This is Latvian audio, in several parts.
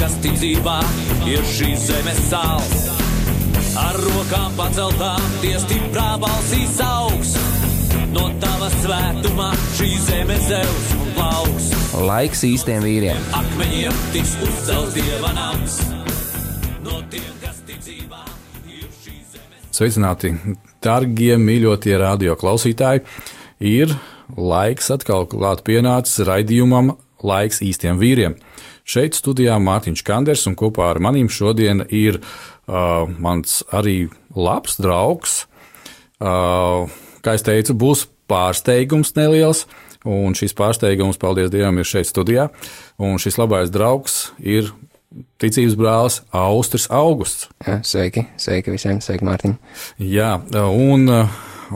kas ticībā ir šīs zemes sāls. Ar rokām paceltām, tie stiprā balsīs augs. No tava svētumā šī zeme zeus un plauks. Laiks īstiem vīriem. Akmeņiem tiks uzcelts dieva nams. No tiem, kas ticībā ir šīs zemes. Sveicināti, darbie, mīļotie radio klausītāji! Ir laiks atkal klāt pienācis raidījumam Laiks īstiem vīriem. Šeit studijā Mārtiņš Kanders un kopā ar maniem šodien ir uh, mans arī labs draugs. Uh, kā es teicu, būs pārsteigums neliels, un šis pārsteigums, paldies Dievam, ir šeit studijā. Un šis labais draugs ir ticības brālis Austris Augusts. Jā, sveiki, sveiki visiem, sveiki, Mārtiņ. Jā, un,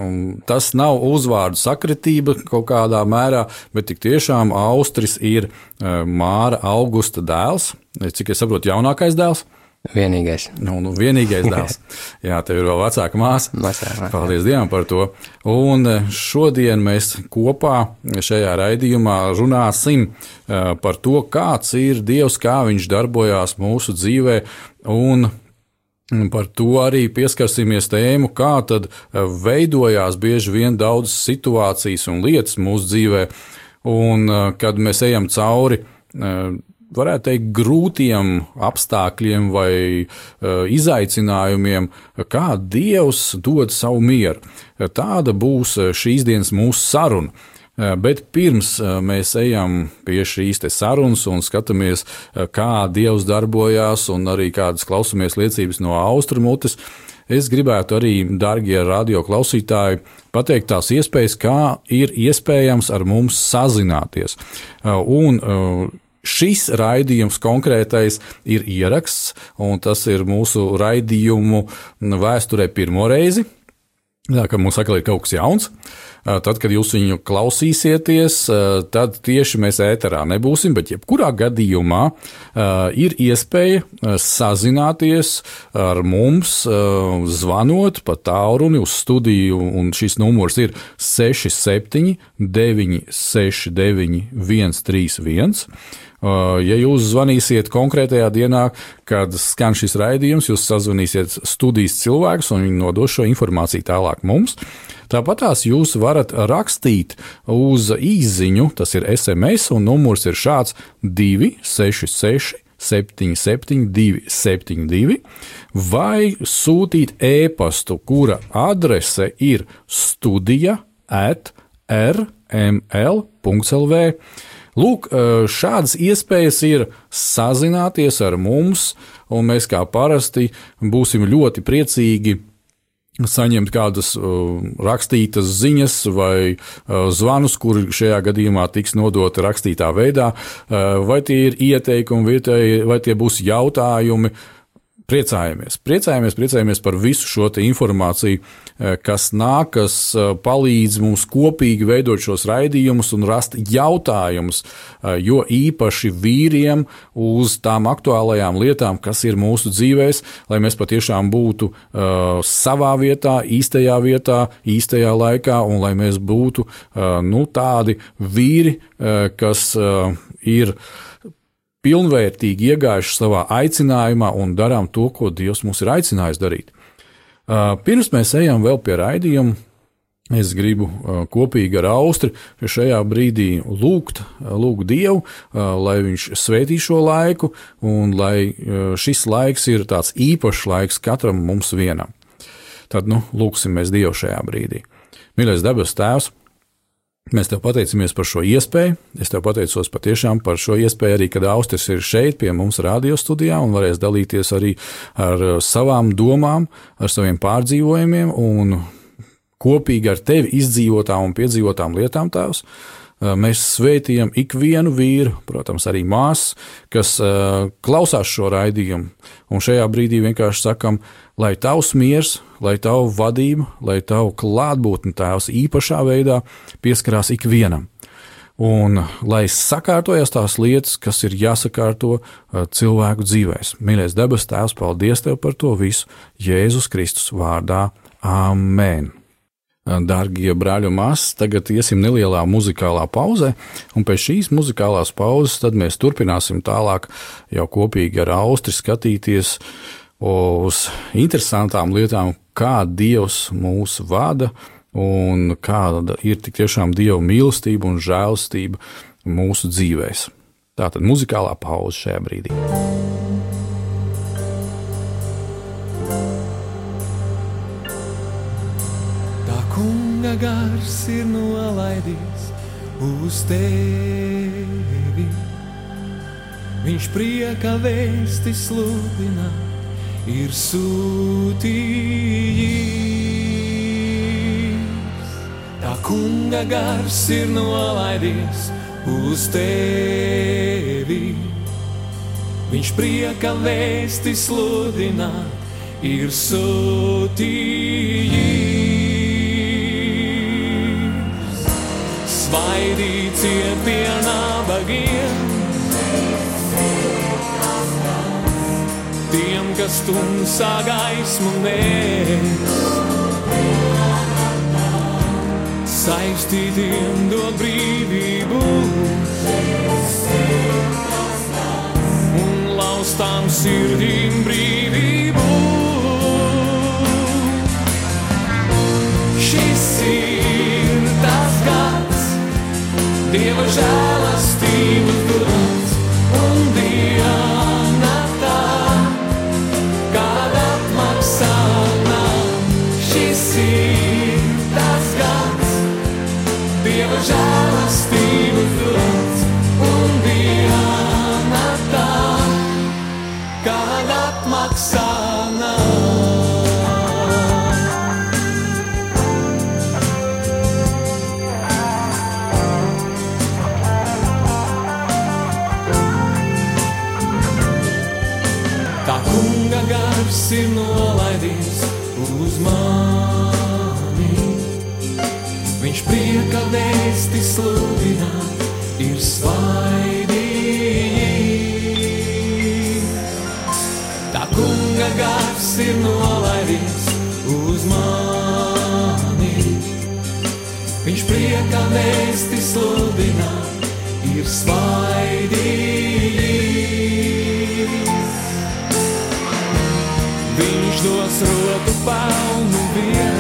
un tas nav uzvārdu sakritība kaut kādā mērā, bet tik tiešām Austris ir eh, Māra Augusta dēls, cik es saprotu, jaunākais dēls. Vienīgais. Nu, nu, vienīgais dēls. Jā, tev ir vēl vecāka māsa. Vecāka. Paldies Dievam par to. Un eh, šodien mēs kopā šajā raidījumā runāsim par to, kāds ir Dievs, kā viņš darbojās mūsu dzīvē. Un Par to arī pieskarsimies tēmu, kā tad eh, veidojās bieži vien daudzas situācijas un lietas mūsu dzīvē, un kad mēs ejam cauri varētu teikt, grūtiem apstākļiem vai izaicinājumiem, kā Dievs dod savu mieru. Tāda būs šīs dienas mūsu saruna. Bet pirms mēs ejam pie šīs sarunas un skatāmies, kā Dievs darbojās, un arī kādas klausamies liecības no austrumutes, es gribētu arī, darbie radioklausītāji, pateikt tās iespējas, kā ir iespējams ar mums sazināties. Un Šis raidījums konkrētais ir ieraksts, un tas ir mūsu raidījumu vēsturē pirmo reizi. Tā kā mums atkal ir kaut kas jauns, tad, kad jūs viņu klausīsieties, tad tieši mēs ēterā nebūsim, bet jebkurā gadījumā ir iespēja sazināties ar mums, zvanot pa tālruni uz studiju, un šis numurs ir 67 969 131. Ja jūs zvanīsiet konkrētajā dienā, kad skan šis raidījums, jūs sazvanīsiet studijas cilvēkus un viņi nodos šo informāciju tālāk mums. Tāpat tās jūs varat rakstīt uz īsiņu, tas ir SMS, un numurs ir šāds 266. 772, 72, vai sūtīt e-pastu, kura adrese ir studija at rml.lv. Lūk, šādas iespējas ir sazināties ar mums, un mēs kā parasti būsim ļoti priecīgi saņemt kādas uh, rakstītas ziņas vai uh, zvanus, kuri šajā gadījumā tiks nodoti rakstītā veidā, uh, vai tie ir ieteikumi, vai tie, vai tie būs jautājumi. Priecājamies, priecājamies, priecājamies par visu šo informāciju, kas nāk, kas palīdz mums kopīgi veidot šos raidījumus un rast jautājumus, jo īpaši vīriem uz tām aktuālajām lietām, kas ir mūsu dzīvēs, lai mēs patiešām būtu savā vietā, īstajā vietā, īstajā laikā, un lai mēs būtu nu, tādi vīri, kas ir pilnvērtīgi iegājuši savā aicinājumā un darām to, ko Dievs mūs ir aicinājis darīt. Pirms mēs ejam vēl pie raidījuma, es gribu kopīgi ar Austri šajā brīdī lūgt, lūgt Dievu, lai Viņš svētī šo laiku un lai šis laiks ir tāds īpašs laiks katram mums vienam. Tad, nu, lūgsim mēs Dievu šajā brīdī. Mīļais debes Tēvs! Mēs tev pateicamies par šo iespēju. Es tev pateicos patiešām par šo iespēju arī, kad Austris ir šeit pie mums radio studijā un varēs dalīties arī ar savām domām, ar saviem pārdzīvojumiem un kopīgi ar tevi izdzīvotām un piedzīvotām lietām, Tēvs. Mēs svētījam ikvienu vīru, protams, arī māsas, kas klausās šo raidījumu. Un šajā brīdī vienkārši sakam, lai tavs miers, lai tavu vadību, lai tavu klātbūtni tēvs īpašā veidā pieskarās ikvienam. Un lai sakārtojas tās lietas, kas ir jāsakārto cilvēku dzīvēs. Mīļais debes Tēvs, paldies Tev par to visu Jēzus Kristus vārdā. Amen! Dārgie brāļi un māsas, tagad iesim nelielā muzikālā pauzē, un pēc šīs muzikālās pauzes mēs turpināsim tālāk jau kopīgi ar Austri skatīties uz interesantām lietām, kā Dievs mūs vada un kāda ir tik tiešām Dieva mīlestība un žēlastība mūsu dzīvēs. Tātad muzikālā pauze šajā brīdī. Kunga gars ir nolaidīts uz tevi. Viņš prieka vēsti sludina, ir sūtījis. Tā kunga gars ir nolaidīts uz tevi. Viņš prieka vēsti sludina, ir sūtījis. Svaidīts iet pie nabagiem, tiem, kas tumsā gaismu nes. Saistītiem dod brīvību un laustām sirdīm brīvību. Dieva žēlastība ir svaidījis. Tā kunga gars ir nolaidīts uz mani. Viņš prieka vēsti sludina, ir svaidījis. Viņš dos roku pelnu vietā.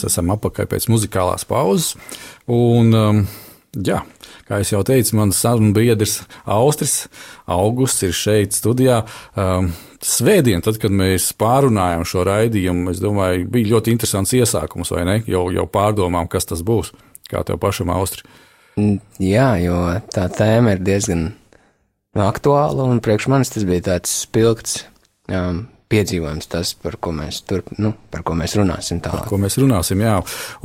Mēs esam apakaļ pēc muzikālās pauzes. Un, um, jā, kā jau teicu, mans sarunu biedrs Austris Augusts ir šeit studijā. Um, Svētdien, tad, kad mēs pārunājām šo raidījumu, es domāju, bija ļoti interesants iesākums, vai ne? Jau, jau pārdomām, kas tas būs. Kā tev pašam, Austri? Mm, Jā, jo tā tēma ir diezgan aktuāla, un priekš manis tas bija tāds spilgts um, piedzīvojums, tas, par ko mēs, tur, nu, par ko mēs runāsim tālāk. ko mēs runāsim. Jā.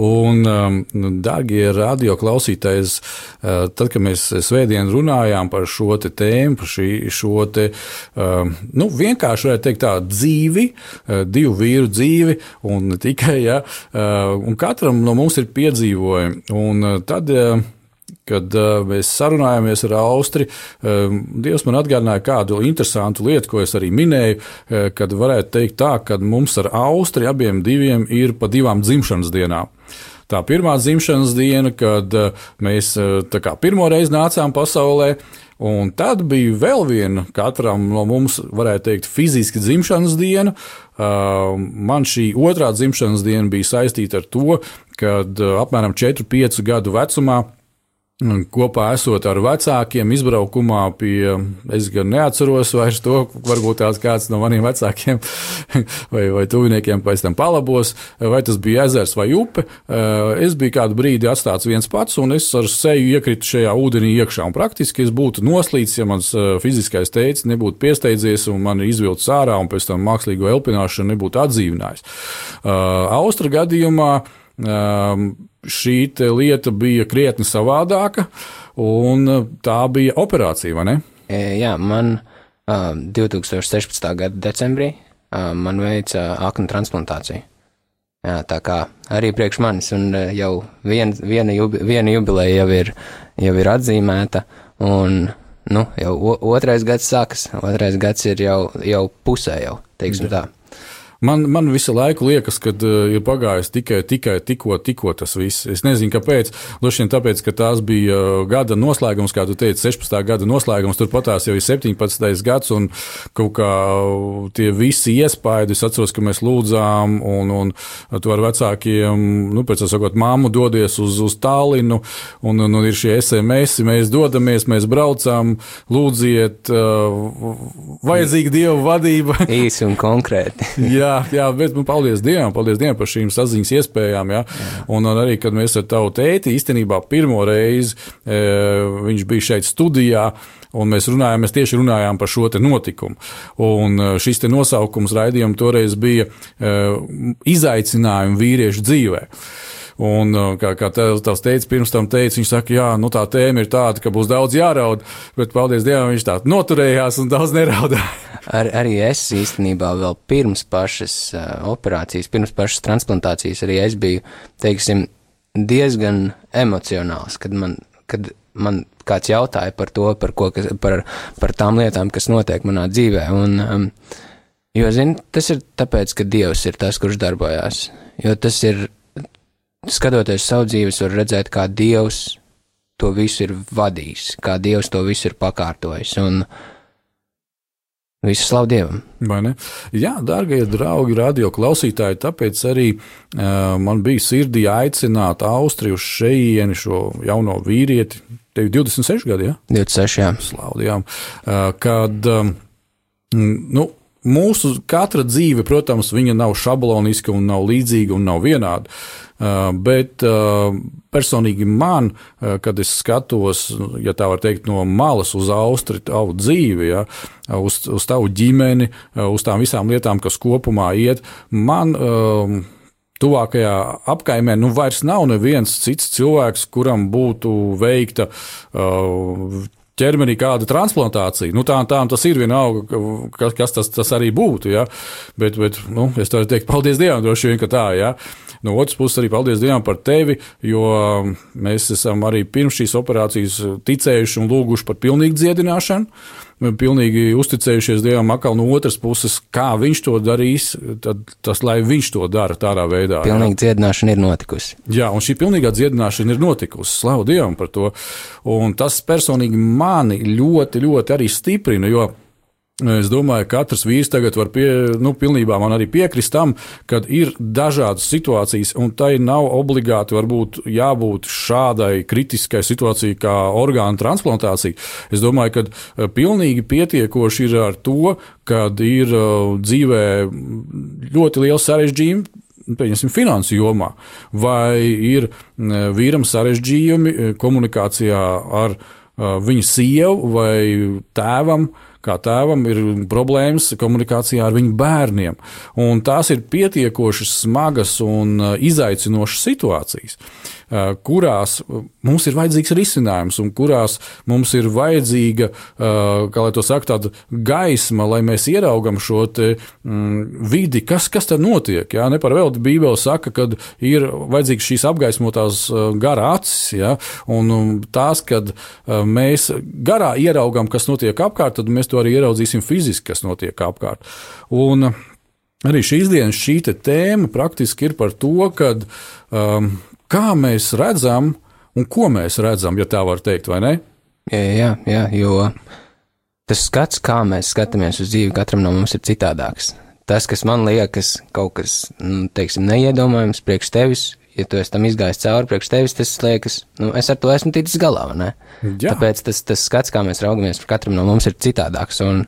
Un, um, nu, darbie radio klausītāji, uh, tad, kad mēs svētdien runājām par šo te tēmu, par šī, šo te, um, nu, vienkārši varētu teikt tā dzīvi, uh, divu vīru dzīvi, un ne tikai, ja, uh, un katram no mums ir piedzīvojumi. Un uh, tad, uh, Kad uh, mēs sarunājāmies ar Austri, uh, Dievs man atgādināja kādu interesantu lietu, ko es arī minēju, uh, kad varētu teikt tā, ka mums ar Austri abiem diviem ir pa divām dzimšanas dienām. Tā pirmā dzimšanas diena, kad uh, mēs uh, kā pirmo reizi nācām pasaulē, un tad bija vēl viena katram no mums, varētu teikt, fiziski dzimšanas diena. Uh, Man šī otrā dzimšanas diena bija saistīta ar to, kad apmēram 4-5 gadu vecumā Kopā esot ar vecākiem, izbraukumā pie, es gan neatceros vairs to, varbūt tās kāds no maniem vecākiem vai, vai tuviniekiem pēc tam palabos, vai tas bija ezers vai upe. Es biju kādu brīdi atstāts viens pats, un es ar seju iekritu šajā ūdenī iekšā. Un praktiski es būtu noslīdis, ja mans fiziskais teicis nebūtu piesteidzies un man izvilcis ārā, un pēc tam mākslīgo elpināšanu nebūtu atdzīvinājis. Austra gadījumā šī lieta bija krietni savādāka, un tā bija operācija, vai ne? E, Jā, man uh, 2016. gada decembrī uh, man veica aknu transplantāciju. Jā, tā kā arī priekš manis, un uh, jau vien, viena, jubi, viena jubileja jau ir, jau ir atzīmēta, un nu, jau otrais gads sākas, otrais gads ir jau, jau pusē jau, teiksim tā. Man, man visu laiku liekas, ka uh, ir pagājis tikai, tikai tikko, tikko tas viss. Es nezinu, kāpēc. Droši vien tāpēc, ka tās bija uh, gada noslēgums, kā tu teici, 16. gada noslēgums. Turpat tās jau ir 17. gads, un kaut kā tie visi iespaidi. Es atceros, ka mēs lūdzām, un, un tu ar vecākiem, nu, pēc tam sakot, māmu dodies uz, uz Tallinu, un, un, un ir šie SMS, mēs dodamies, mēs braucām, lūdziet, uh, vajadzīga Dieva vadība. Īsi un konkrēti. jā, jā, bet nu, paldies Dievam, paldies Dievam par šīm saziņas iespējām. Jā. Jā. Un, un arī, kad mēs ar tavu tēti īstenībā pirmo reizi e, viņš bija šeit studijā. Un mēs runājām, mēs tieši runājām par šo notikumu. Un e, šis nosaukums raidījuma toreiz bija uh, izaicinājumi vīriešu dzīvē. Un, uh, kā, kā tavs teica, pirms tam teica, viņš saka, jā, nu tā tēma ir tāda, ka būs daudz jāraud, bet paldies Dievam, viņš tā noturējās un daudz neraudāja. Ar, arī es īstenībā vēl pirms pašas uh, operācijas, pirms pašas transplantācijas, arī es biju, teiksim, diezgan emocionāls, kad man, kad man kāds jautāja par to, par, ko, kas, par, par tām lietām, kas notiek manā dzīvē. Un, um, jo, zini, tas ir tāpēc, ka Dievs ir tas, kurš darbojās. Jo tas ir, skatoties savu dzīves, var redzēt, kā Dievs to visu ir vadījis, kā Dievs to visu ir pakārtojis. Un, Visu slavu Dievam. Jā, darbie draugi, radio klausītāji, tāpēc arī uh, man bija sirdī aicināt Austriju uz šejieni šo jauno vīrieti. Tev ir 26 gadi, ja? 26, jā. Slaudījām. Uh, kad, um, nu, mūsu katra dzīve, protams, viņa nav šabloniska un nav līdzīga un nav vienāda. Uh, bet uh, personīgi man, uh, kad es skatos, ja tā var teikt, no malas uz Austriju, tavu dzīvi, ja, uz, uz tavu ģimeni, uz tām visām lietām, kas kopumā iet, man um, tuvākajā apkaimē nu vairs nav neviens cits cilvēks, kuram būtu veikta uh, ķermenī kāda transplantācija. Nu, tā, tā tas ir vienalga, kas, kas tas, tas arī būtu. Ja? Bet, bet nu, es varu teikt, paldies Dievam, droši vien, ka tā. Ja? No otras puses, arī paldies Dievam par tevi, jo mēs esam arī pirms šīs operācijas ticējuši un lūguši par pilnīgu dziedināšanu. Pilnīgi uzticējušies Dievam, atkal no otras puses, kā viņš to darīs, tad tas, lai viņš to dara tādā veidā. jā. Pilnīgi dziedināšana ir notikusi. Jā, un šī pilnīgā dziedināšana ir notikusi. Slavu Dievam par to. Un tas personīgi mani ļoti, ļoti arī stiprina, jo es domāju, ka katrs vīrs tagad var pie, nu, pilnībā man arī piekrist tam, ka ir dažādas situācijas, un tai nav obligāti varbūt jābūt šādai kritiskai situācijai kā orgānu transplantācija. Es domāju, ka eh, pilnīgi pietiekoši ir ar to, kad ir eh, dzīvē ļoti liels sarežģījumi, pieņemsim, finansu jomā, vai ir mm, vīram sarežģījumi komunikācijā ar uh, viņa sievu vai tēvam. Kā tēvam ir problēmas komunikācijā ar viņu bērniem. Un tās ir pietiekoši smagas un uh, izaicinošas situācijas, uh, kurās mums ir vajadzīgs risinājums, un kurās mums ir vajadzīga, uh, kā lai to saka, tāda gaisma, lai mēs ieraugam šo te, mm, vidi, kas, kas tur notiek. Jā? Ne par velti Bībele saka, ka ir vajadzīgs šīs apgaismotās uh, gara acis, jā? un um, tās, kad uh, mēs garā ieraugam, kas notiek apkārt, tad mēs to arī ieraudzīsim fiziski, kas notiek apkārt. Un, Arī šīs dienas šī tēma praktiski ir par to, kad, um, kā mēs redzam un ko mēs redzam, ja tā var teikt, vai ne? Jā, jā, jā, jo tas skats, kā mēs skatāmies uz dzīvi, katram no mums ir citādāks. Tas, kas man liekas kaut kas, nu, teiksim, neiedomājams priekš tevis, ja tu esi tam izgājis cauri priekš tevis, tas liekas, nu, es ar to esmu ticis galā. Tāpēc tas, tas skats, kā mēs raugamies, katram no mums ir citādāks, un,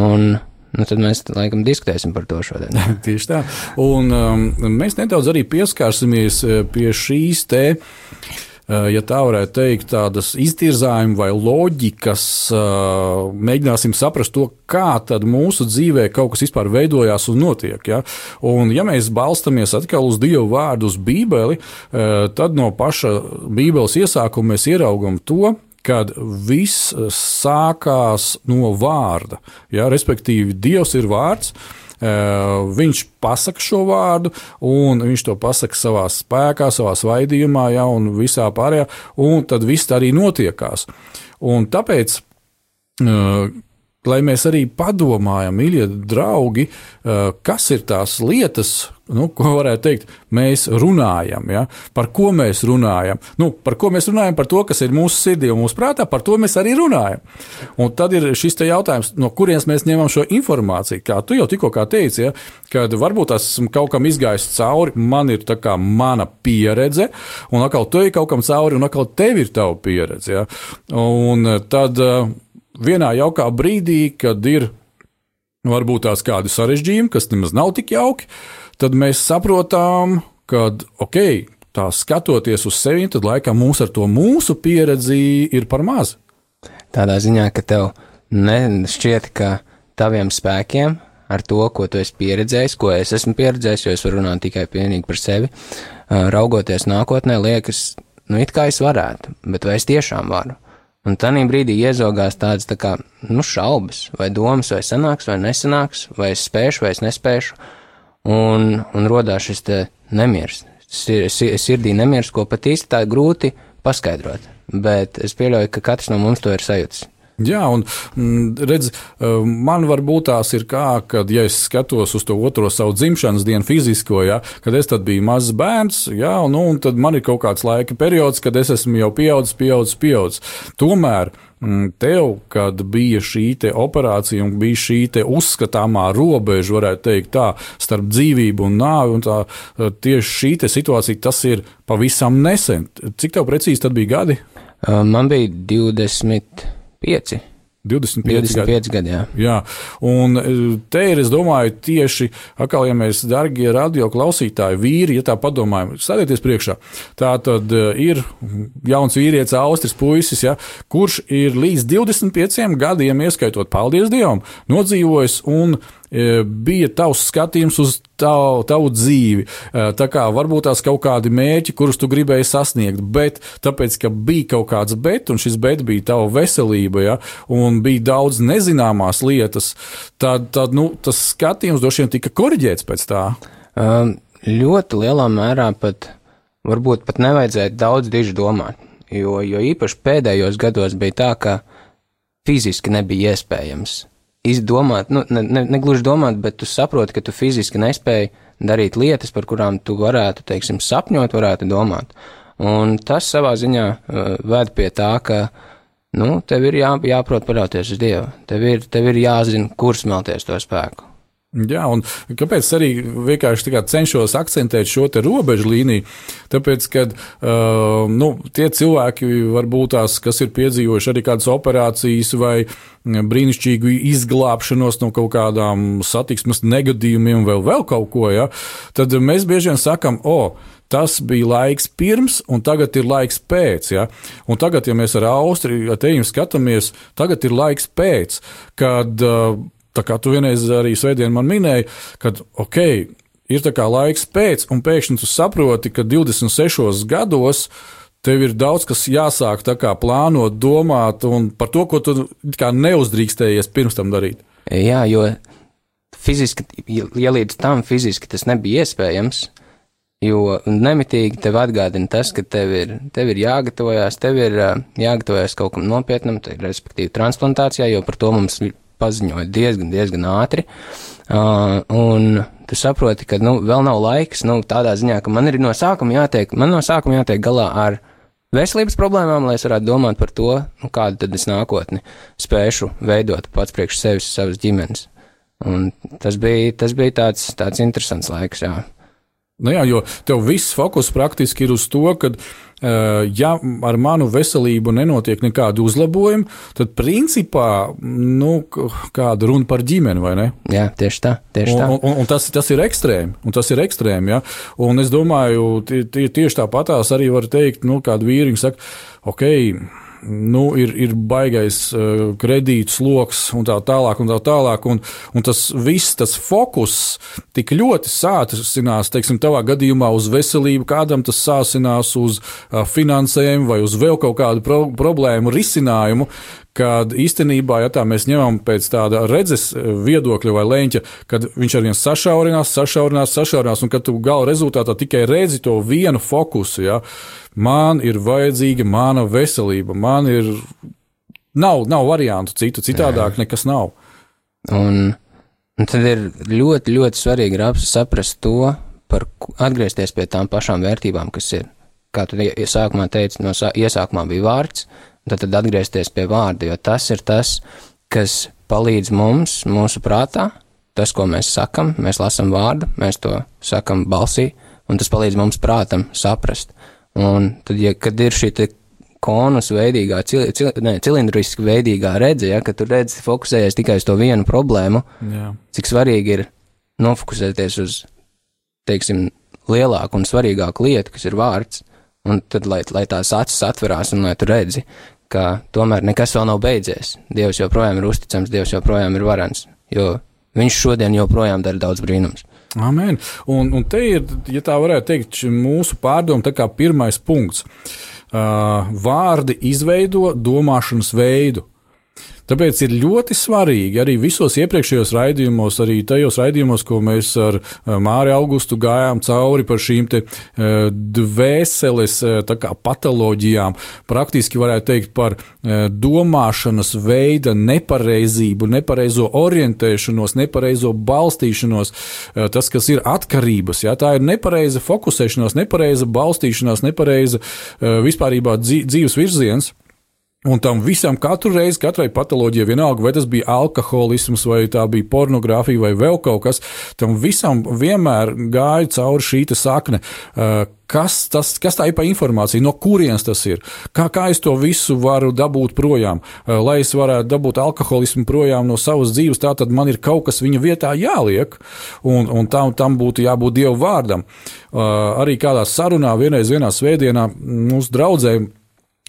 un nu, tad mēs, laikam, diskutēsim par to šodien. Tieši tā. Un um, mēs nedaudz arī pieskārsimies eh, pie šīs te. Eh, Ja tā varētu teikt, tādas iztirzājuma vai loģikas, eh, mēģināsim saprast to, kā tad mūsu dzīvē kaut kas vispār veidojās un notiek. Ja? Un, ja mēs balstamies atkal uz Dieva vārdu, uz Bībeli, eh, tad no paša Bībeles iesākuma mēs ieraugam to, kad viss sākās no vārda. Ja, respektīvi, Dievs ir vārds. Uh, viņš pasaka šo vārdu, un viņš to pasaka savā spēkā, savā svaidījumā, ja, un visā pārējā, un tad viss arī notiekās. Un tāpēc uh, lai mēs arī padomājam, mīļie draugi, uh, kas ir tās lietas, nu, ko varētu teikt, mēs runājam. Ja? Par ko mēs runājam? Nu, par ko mēs runājam? Par to, kas ir mūsu sirdī un mūsu prātā, par to mēs arī runājam. Un tad ir šis jautājums, no kurienes mēs ņemam šo informāciju. Kā tu jau tikko teici, ja? kad varbūt esmu kaut kam izgājis cauri, man ir tā kā mana pieredze, un atkal tu ej kaut kam cauri, un atkal tev ir tava pieredze. Ja? Un tad uh, vienā jaukā brīdī, kad ir varbūt tās kādi sarežģījumi, kas nemaz nav tik jauki, tad mēs saprotam, ka, ok, tā skatoties uz sevi, tad laikam mums ar to mūsu pieredzi ir par maz. Tādā ziņā, ka tev nešķiet, ka taviem spēkiem, ar to, ko tu esi pieredzējis, ko es esmu pieredzējis, jo es varu runāt tikai vienīgi par sevi, raugoties nākotnē, liekas, nu, it kā es varētu, bet vai es tiešām varu? Un tādā brīdī iezogās tādas tā kā, nu, šaubas, vai domas, vai sanāks, vai nesanāks, vai es spēšu, vai es nespēšu, un, un rodās šis nemieris, sir, sir, sirdī nemieris, ko pat īsti tā grūti paskaidrot, bet es pieļauju, ka katrs no mums to ir sajūtis. Jā, un mm, redz, eh, man varbūt tās ir kā, kad ja es skatos uz to otro savu dzimšanas dienu fizisko, ja, kad es biju mazs bērns, jā, un, nu, un tad man ir kaut kāds laika periods, kad es esmu jau pieaudzis, pieaudzis, pieaudzis. Tomēr mm, tev, kad bija šī operācija un bija šī uzskatāmā robeža, varētu teikt tā, starp dzīvību un nāvi, un tā eh, tieši šī situācija, tas ir pavisam nesen. Cik tev precīzi tad bija gadi? Uh, Man bija 25, 25, 25 gadi. 25 gadi, jā. Jā, un e, te ir, es domāju, tieši, atkal, ja mēs, darbie radio klausītāji, vīri, ja tā padomājam, stādieties priekšā, tā tad e, ir jauns vīrietis, austris puisis, ja, kurš ir līdz 25 gadiem, ieskaitot, paldies Dievam, nodzīvojis un e, bija tavs skatījums uz tavu, tavu dzīvi. E, Tā kā varbūt tās kaut kādi mērķi, kurus tu gribēji sasniegt, bet tāpēc, ka bija kaut kāds bet, un šis bet bija tava veselība, ja, un bija daudz nezināmās lietas, tad, tad nu, tas skatījums droši vien tika korģēts pēc tā. Um, ļoti lielā mērā pat, varbūt pat nevajadzēja daudz diži domāt, jo, jo īpaši pēdējos gados bija tā, ka fiziski nebija iespējams izdomāt, nu, ne, ne, ne gluži domāt, bet tu saproti, ka tu fiziski nespēji darīt lietas, par kurām tu varētu, teiksim, sapņot, varētu domāt. Un tas savā ziņā uh, ved pie tā, ka, nu, tev ir jā, jāprot paļauties uz Dievu. Tev ir, tev ir jāzina, kur smelties to spēku. Jā, un kāpēc arī vienkārši cenšos akcentēt šo robežu līniju? Tāpēc, ka uh, nu, tie cilvēki, varbūt tās, kas ir piedzīvojuši arī kādas operācijas vai brīnišķīgu izglābšanos no kaut kādām satiksmes negadījumiem vai vēl kaut ko, ja, tad mēs bieži vien sakam, o, tas bija laiks pirms, un tagad ir laiks pēc. Ja? Un tagad, ja mēs ar Austriju, teju skatāmies, tagad ir laiks pēc, kad uh, tā kā tu vienreiz arī svētdien man minēji, kad ok, ir tā kā laiks pēc, un pēkšņi tu saproti, ka 26 gados tev ir daudz kas jāsāk plānot, domāt par to, ko tu neuzdrīkstējies pirms tam darīt. Jā, jo fiziski, ja līdz tam fiziski tas nebija iespējams, jo nemitīgi tev atgādina tas, ka tev ir, tev ir jāgatavojas, tev ir jāgatavojas kaut kam nopietnam, respektīvi transplantācijā, jo par to mums paziņoja diezgan, diezgan ātri. Uh, un tu saproti, ka nu, vēl nav laiks, nu, tādā ziņā, ka man ir no sākuma jātiek, man no sākuma jātiek galā ar veselības problēmām, lai es varētu domāt par to, nu, kādu tad es nākotni spēšu veidot pats priekš sevis, savas ģimenes. Un tas bija, tas bija tāds, tāds interesants laiks, jā. Nu jā, jo tev viss fokus praktiski ir uz to, ka, uh, ja ar manu veselību nenotiek nekāda uzlabojuma, tad principā nu, kāda runa par ģimeni, vai ne? Jā, tieši tā. Tieši tā. Un, un, un tas, tas ir ekstrēmi. Un tas ir ekstrēmi ja? Un es domāju, tie, tie, tieši tāpatās arī var teikt, nu, kāda vīriņa saka, ok nu, ir, ir baigais uh, kredītu sloks un tā tālāk. Un tā tālāk un, un tas viss, tas fokus tik ļoti sācinās, teiksim, tavā gadījumā uz veselību, kādam tas sācinās uz uh, finansējumu vai uz vēl kaut kādu pro problēmu risinājumu, kad īstenībā, ja tā mēs ņemam pēc tāda redzes eh, viedokļa vai leņķa, kad viņš ar vien sašaurinās, sašaurinās, sašaurinās, un kad tu gala rezultātā tikai redzi to vienu fokusu, ja, man ir vajadzīga mana veselība, man ir, nav, nav variantu citu, citādāk nekas nav. Un, un tad ir ļoti, ļoti svarīgi saprast to, par atgriezties pie tām pašām vērtībām, kas ir. Kā tu iesākumā teici, no sā, iesākumā bija vārds, tad, tad atgriezties pie vārda, jo tas ir tas, kas palīdz mums, mūsu prātā, tas, ko mēs sakam, mēs lasām vārdu, mēs to sakam balsī, un tas palīdz mums prātam saprast. Un tad, ja, kad ir šī konus veidīgā, cil, cil, ne, cilindriski veidīgā redze, ja, ka tu redzi fokusējies tikai uz to vienu problēmu, Jā. cik svarīgi ir nofokusēties uz, teiksim, lielāku un svarīgāku lietu, kas ir vārds, un tad, lai, lai tās acis atverās un lai tu redzi, ka tomēr nekas vēl nav beidzies. Dievs joprojām ir uzticams, Dievs joprojām ir varans, jo viņš šodien joprojām dara daudz brīnums. Amen. Un, un te ir, ja tā varētu teikt, mūsu pārdomu tā kā pirmais punkts. Uh, vārdi izveido domāšanas veidu. Tāpēc ir ļoti svarīgi arī visos iepriekšējos raidījumos, arī tajos raidījumos, ko mēs ar eh, Māri Augustu gājām cauri par šīm te eh, dvēseles eh, kā, patoloģijām, praktiski varētu teikt par domāšanas veida nepareizību, nepareizo orientēšanos, nepareizo balstīšanos, tas, kas ir atkarības. Jā, tā ir nepareiza fokusēšanās, nepareiza balstīšanās, nepareiza vispārībā dzīves virziens. Un tam visam katru reizi, katrai patoloģijai, vienalga, vai tas bija alkoholisms, vai tā bija pornogrāfija, vai vēl kaut kas, tam visam vienmēr gāja cauri šī sakne. Uh, kas, tas, kas tā ir par informāciju, no kurienes tas ir, kā, kā es to visu varu dabūt projām, uh, lai es varētu dabūt alkoholismu projām no savas dzīves, tā tad man ir kaut kas viņa vietā jāliek, un, un tam, tam būtu jābūt Dieva vārdam. Uh, arī kādā sarunā vienreiz vienā svētdienā mūsu draudzēm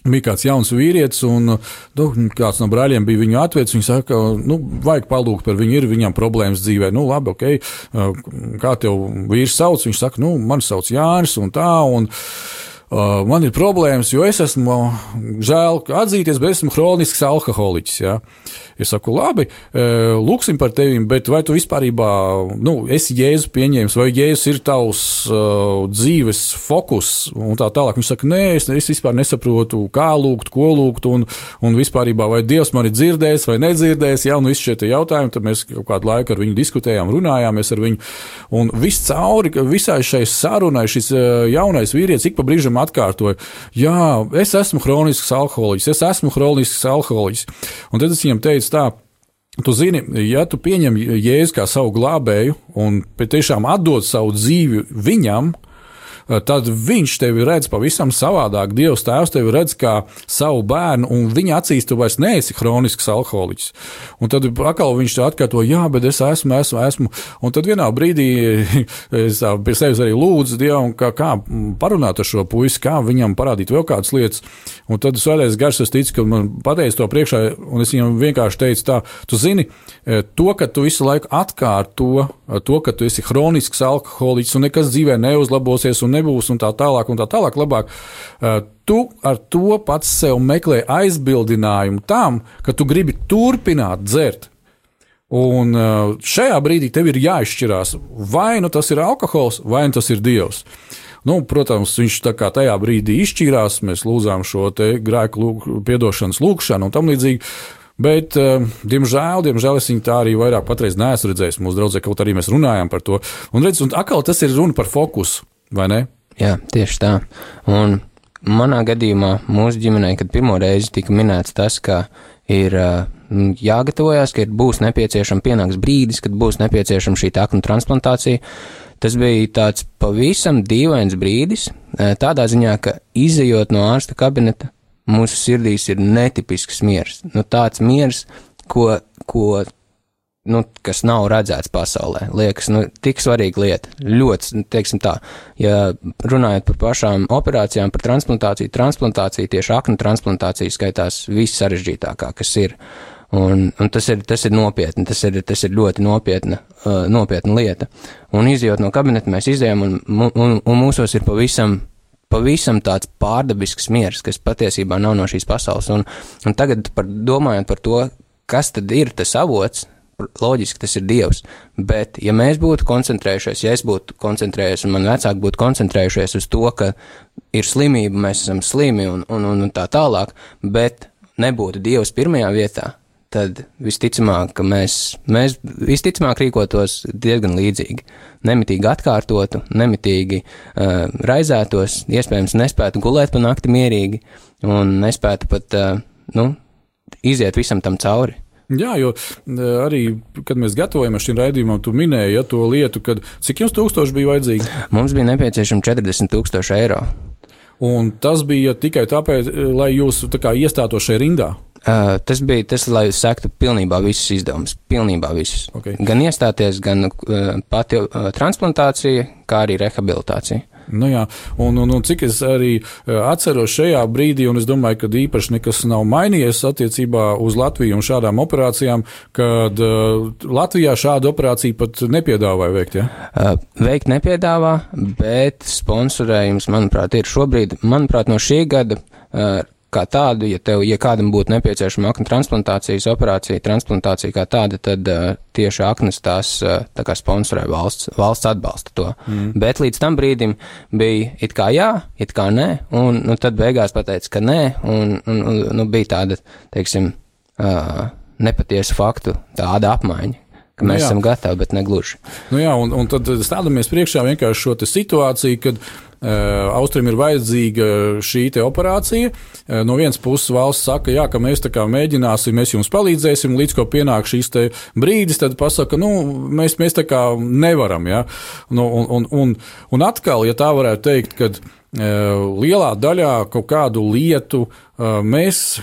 bija kāds jauns vīrietis, un nu, kāds no brāļiem bija viņu atvedis. Viņš saka, nu, vajag palūgt par viņu, ir viņam problēmas dzīvē. Nu, labi, ok, kā tev vīrs sauc? Viņš saka, nu, man sauc Jānis un tā. Un, uh, man ir problēmas, jo es esmu, žēl atzīties, bet esmu hronisks alkoholiķis. Ja? Es saku, labi, uh, lūksim par tevi, bet vai tu vispār nu, esi Jēzus pieņēmis, vai Jēzus ir tavs uh, dzīves fokus un tā tālāk. Viņš saka, nē, es, es vispār nesaprotu, kā lūgt, ko lūgt, un, un vispār vai Dievs man ir dzirdējis vai nedzirdējis. Ja, un visi šie jautājumi, tad mēs kaut kādu laiku ar viņu diskutējām, runājāmies ar viņu. Un viss cauri visai šai sarunai šis jaunais vīrietis ik pa brīžam atkārtoja, jā, es esmu hronisks alkoholiķis, es esmu hronisks alkoholiķis. Un tad es viņam teicu tā. Tu zini, ja tu pieņem jēzu kā savu glābēju un patiešām atdod savu dzīvi viņam, uh, tad viņš tevi redz pavisam savādāk. Dievs tēvs tevi redz kā savu bērnu, un viņa acīs tu vairs neesi hronisks alkoholiķis. Un tad atkal viņš atkārto, jā, bet es esmu, esmu, esmu. Un tad vienā brīdī es pie sevis arī lūdzu Dievam, kā, kā parunāt ar šo puisi, kā viņam parādīt vēl kādas lietas. Un tad svētais gars, es ticu, ka man pateica to priekšā, un es viņam vienkārši teicu tā, tu zini, eh, to, ka tu visu laiku atkārto, eh, to, ka tu esi hronisks alkoholiķis un nekas dzīvē neuzlabosies un nebūs un tā tālāk un tā tālāk labāk. Tu ar to pats sev meklē aizbildinājumu tam, ka tu gribi turpināt dzert. Un šajā brīdī tev ir jāizšķirās, vai nu tas ir alkohols, vai nu tas ir dievs. Nu, protams, viņš tajā brīdī izšķīrās, mēs lūdzām šo grēku lūk, piedošanas lūgšanu un tam līdzīgi. Bet, uh, diemžēl, diemžēl es viņu tā arī vairāk patreiz neesmu redzējis. Mūsu draudzē kaut arī mēs runājam par to. Un, redz, un atkal tas ir runa par fokusu vai ne? Jā, tieši tā. Un manā gadījumā, mūsu ģimenē, kad pirmo reizi tika minēts tas, ka ir jāgatavojas, ka ir būs nepieciešama pienāks brīdis, kad būs nepieciešama šī aknu transplantācija. Tas bija tāds pavisam dīvains brīdis, tādā ziņā, ka izējot no ārsta kabineta, mūsu sirdīs ir netipisks miers. Nu, tāds miers, ko, ko nu, kas nav redzēts pasaulē. Liekas, nu, tik svarīga lieta. Ļoti, nu, teiksim tā, ja runājot par pašām operācijām, par transplantāciju, transplantācija, tieši aknu transplantācija skaitās viss sarežģītākā, kas ir. Un, un tas, ir, tas ir nopietni, tas ir, tas ir ļoti nopietna, uh, nopietna lieta. Un izjot no kabineta, mēs izējām, un, un, un mūsos ir pavisam pavisam tāds pārdabisks miers, kas patiesībā nav no šīs pasaules. Un, un tagad, par, domājot par to, kas tad ir tas avots, loģiski tas ir Dievs. Bet, ja mēs būtu koncentrējušies, ja es būtu koncentrējies, un man vecāki būtu koncentrējušies uz to, ka ir slimība, mēs esam slimi un, un, un tā tālāk, bet nebūtu Dievs pirmajā vietā, tad visticamāk, ka mēs, mēs visticamāk rīkotos diezgan līdzīgi. Nemitīgi atkārtotu, nemitīgi uh, raizētos, iespējams, nespētu gulēt pa nakti mierīgi un nespētu pat, uh, nu, iziet visam tam cauri. Jā, jo e, arī, kad mēs gatavojamies šim raidījumam, tu minēji ja, to lietu, kad cik jums tūkstoši bija vajadzīgi? Mums bija nepieciešami 40 tūkstoši eiro. Un tas bija tikai tāpēc, lai jūs tā kā iestātos šajā rindā. Uh, tas bija tas, lai sektu pilnībā visus izdevumus. Pilnībā visus. Okay. Gan iestāties, gan uh, pati uh, transplantācija, kā arī rehabilitācija. Nu jā, un, un, un cik es arī atceros šajā brīdī, un es domāju, ka īpaši nekas nav mainījies attiecībā uz Latviju un šādām operācijām, kad uh, Latvijā šādu operāciju pat nepiedāvāja veikt. Ja? Uh, veikt nepiedāvā, bet sponsorējums, manuprāt, ir šobrīd, manuprāt, no šī gada. Uh, kā tādu, ja, tev, ja kādam būtu nepieciešama aknu transplantācijas operācija, transplantācija kā tāda, tad uh, tieši aknas tās uh, tā kā sponsorē valsts, valsts atbalsta to. Mm. Bet līdz tam brīdim bija it kā jā, it kā nē, un nu, tad beigās pateica, ka nē, un, un, un nu, bija tāda, teiksim, uh, nepatiesu faktu tāda apmaiņa ka mēs nu, jā. esam gatavi, bet ne gluži. Nu jā, un, un tad stādamies priekšā vienkārši šo situāciju, kad Austrum ir vajadzīga šī operācija. Uh, no vienas puses valsts saka, jā, ka mēs mēģināsim, mēs jums palīdzēsim, līdz ko pienāk šīs brīdis, tad pasaka, nu, mēs, mēs tā kā nevaram. Ja? Nu, un, un, un, un atkal, ja tā varētu teikt, kad uh, lielā daļā kaut kādu lietu mēs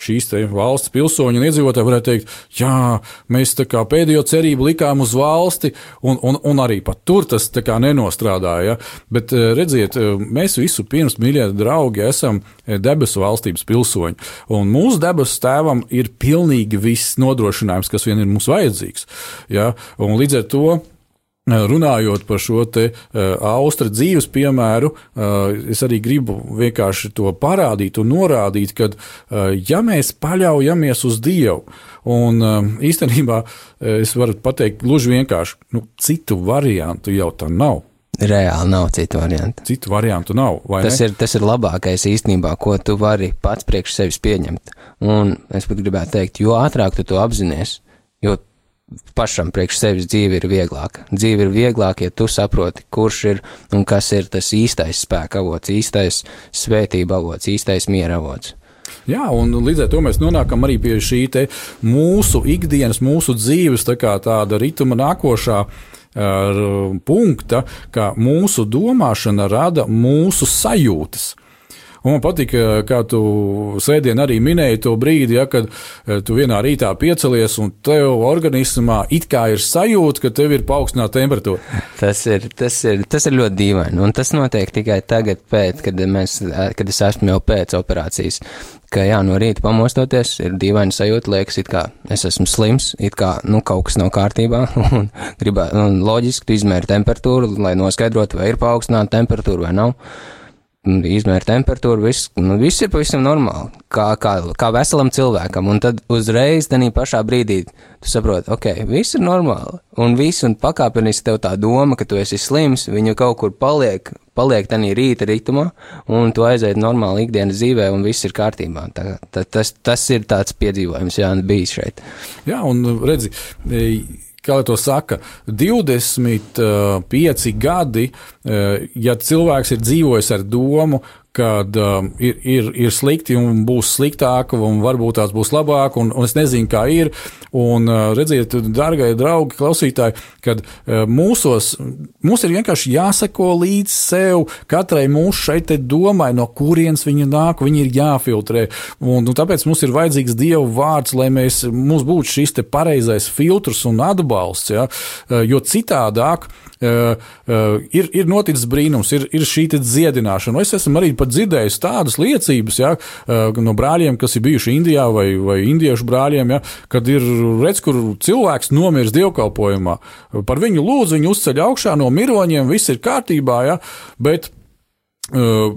šīs valsts pilsoņi un iedzīvotāji varētu teikt, jā, mēs pēdējo cerību likām uz valsti, un, un, un arī pat tur tas nenostrādāja. Bet eh, redziet, eh, mēs visu pirms, mīļie draugi, esam eh, debesu valstības pilsoņi, un mūsu debesu tēvam ir pilnīgi viss nodrošinājums, kas vien ir mums vajadzīgs. Ja? Un līdz ar to Runājot par šo te uh, austra dzīves piemēru, uh, es arī gribu vienkārši to parādīt un norādīt, ka, uh, ja mēs paļaujamies uz Dievu, un uh, īstenībā es varu pateikt gluži vienkārši, nu, citu variantu jau tā nav. Reāli nav citu variantu. Citu variantu nav. Tas ne? ir, tas ir labākais īstenībā, ko tu vari pats priekš sevis pieņemt. Un es pat gribētu teikt, jo ātrāk tu to apzinājies, pašam priekš sevis dzīve ir vieglāka. Dzīve ir vieglāka, ja tu saproti, kurš ir un kas ir tas īstais spēka avots, īstais svētība avots, īstais miera avots. Jā, un līdz ar to mēs nonākam arī pie šī mūsu ikdienas, mūsu dzīves tā tāda ritma nākošā punkta, ka mūsu domāšana rada mūsu sajūtas. Un man patīk, kā tu sēdien arī minēji to brīdi, ja, kad eh, tu vienā rītā piecelies un tev organismā it kā ir sajūta, ka tev ir paaugstināta temperatūra. Tas ir, tas, ir, tas ir ļoti dīvaini, un tas notiek tikai tagad, pēc, kad, mēs, kad es esmu jau pēc operācijas. Ka jā, no rīta pamostoties, ir dīvaini sajūta, liekas, it kā es esmu slims, it kā nu, kaut kas nav kārtībā, un, gribā, un loģiski tu izmēri temperatūru, lai noskaidrotu, vai ir paaugstināta temperatūra vai nav izmēra temperatūru, viss, nu, viss ir pavisam normāli, kā, kā, kā veselam cilvēkam, un tad uzreiz tenī pašā brīdī tu saproti, ok, viss ir normāli, un viss, un pakāpeniski tev tā doma, ka tu esi slims, viņa kaut kur paliek, paliek tenī rīta ritmā, un tu aiziet normāli ikdienas dzīvē, un viss ir kārtībā. Tā, tā, tas, tas ir tāds piedzīvojums, jā, bijis šeit. Jā, un redzi, kā to saka, 25 gadi, eh, ja cilvēks ir dzīvojis ar domu, kad um, ir, ir, ir slikti un būs sliktāk, un varbūt tās būs labāk, un, un es nezinu, kā ir. Un uh, redziet, darbie draugi, klausītāji, kad uh, mūsos, mums ir vienkārši jāseko līdz sev, katrai mūsu šeit domai, no kurienes viņa nāk, viņi ir jāfiltrē. Un, un tāpēc mums ir vajadzīgs Dieva vārds, lai mēs, mums būtu šis pareizais filtrs un atbalsts, ja? Uh, jo citādāk uh, ir, ir noticis brīnums, ir, ir šī dziedināšana. Es esmu arī dzirdējis tādas liecības ja, uh, no brāļiem, kas ir bijuši Indijā vai, vai indiešu brāļiem, ja, kad ir redz, kur cilvēks nomirs dievkalpojumā. Par viņu lūdzu, viņu uzceļ augšā no miroņiem, viss ir kārtībā, ja, bet uh,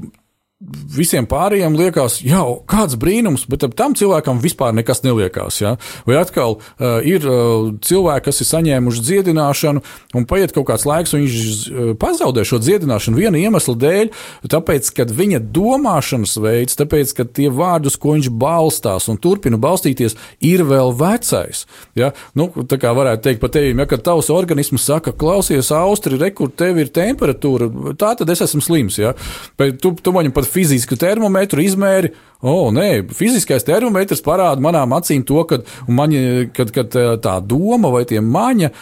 visiem pārējiem liekas, jau kāds brīnums, bet tam cilvēkam vispār nekas neliekās. Ja? Vai atkal uh, ir uh, cilvēki, kas ir saņēmuši dziedināšanu, un paiet kaut kāds laiks, un viņš uh, pazaudē šo dziedināšanu viena iemesla dēļ, tāpēc, ka viņa domāšanas veids, tāpēc, ka tie vārdi, uz ko viņš balstās un turpina balstīties, ir vēl vecais. Ja? Nu, tā kā varētu teikt par tevi, ja tavs organisms saka, klausies, austri, rekur, tev ir temperatūra, tā tad es esmu slims. Ja? Bet tu, tu man pat fizisku termometru izmēri. O, oh, nē, fiziskais termometrs parāda manām acīm to, ka, kad, kad tā doma vai tie maņa,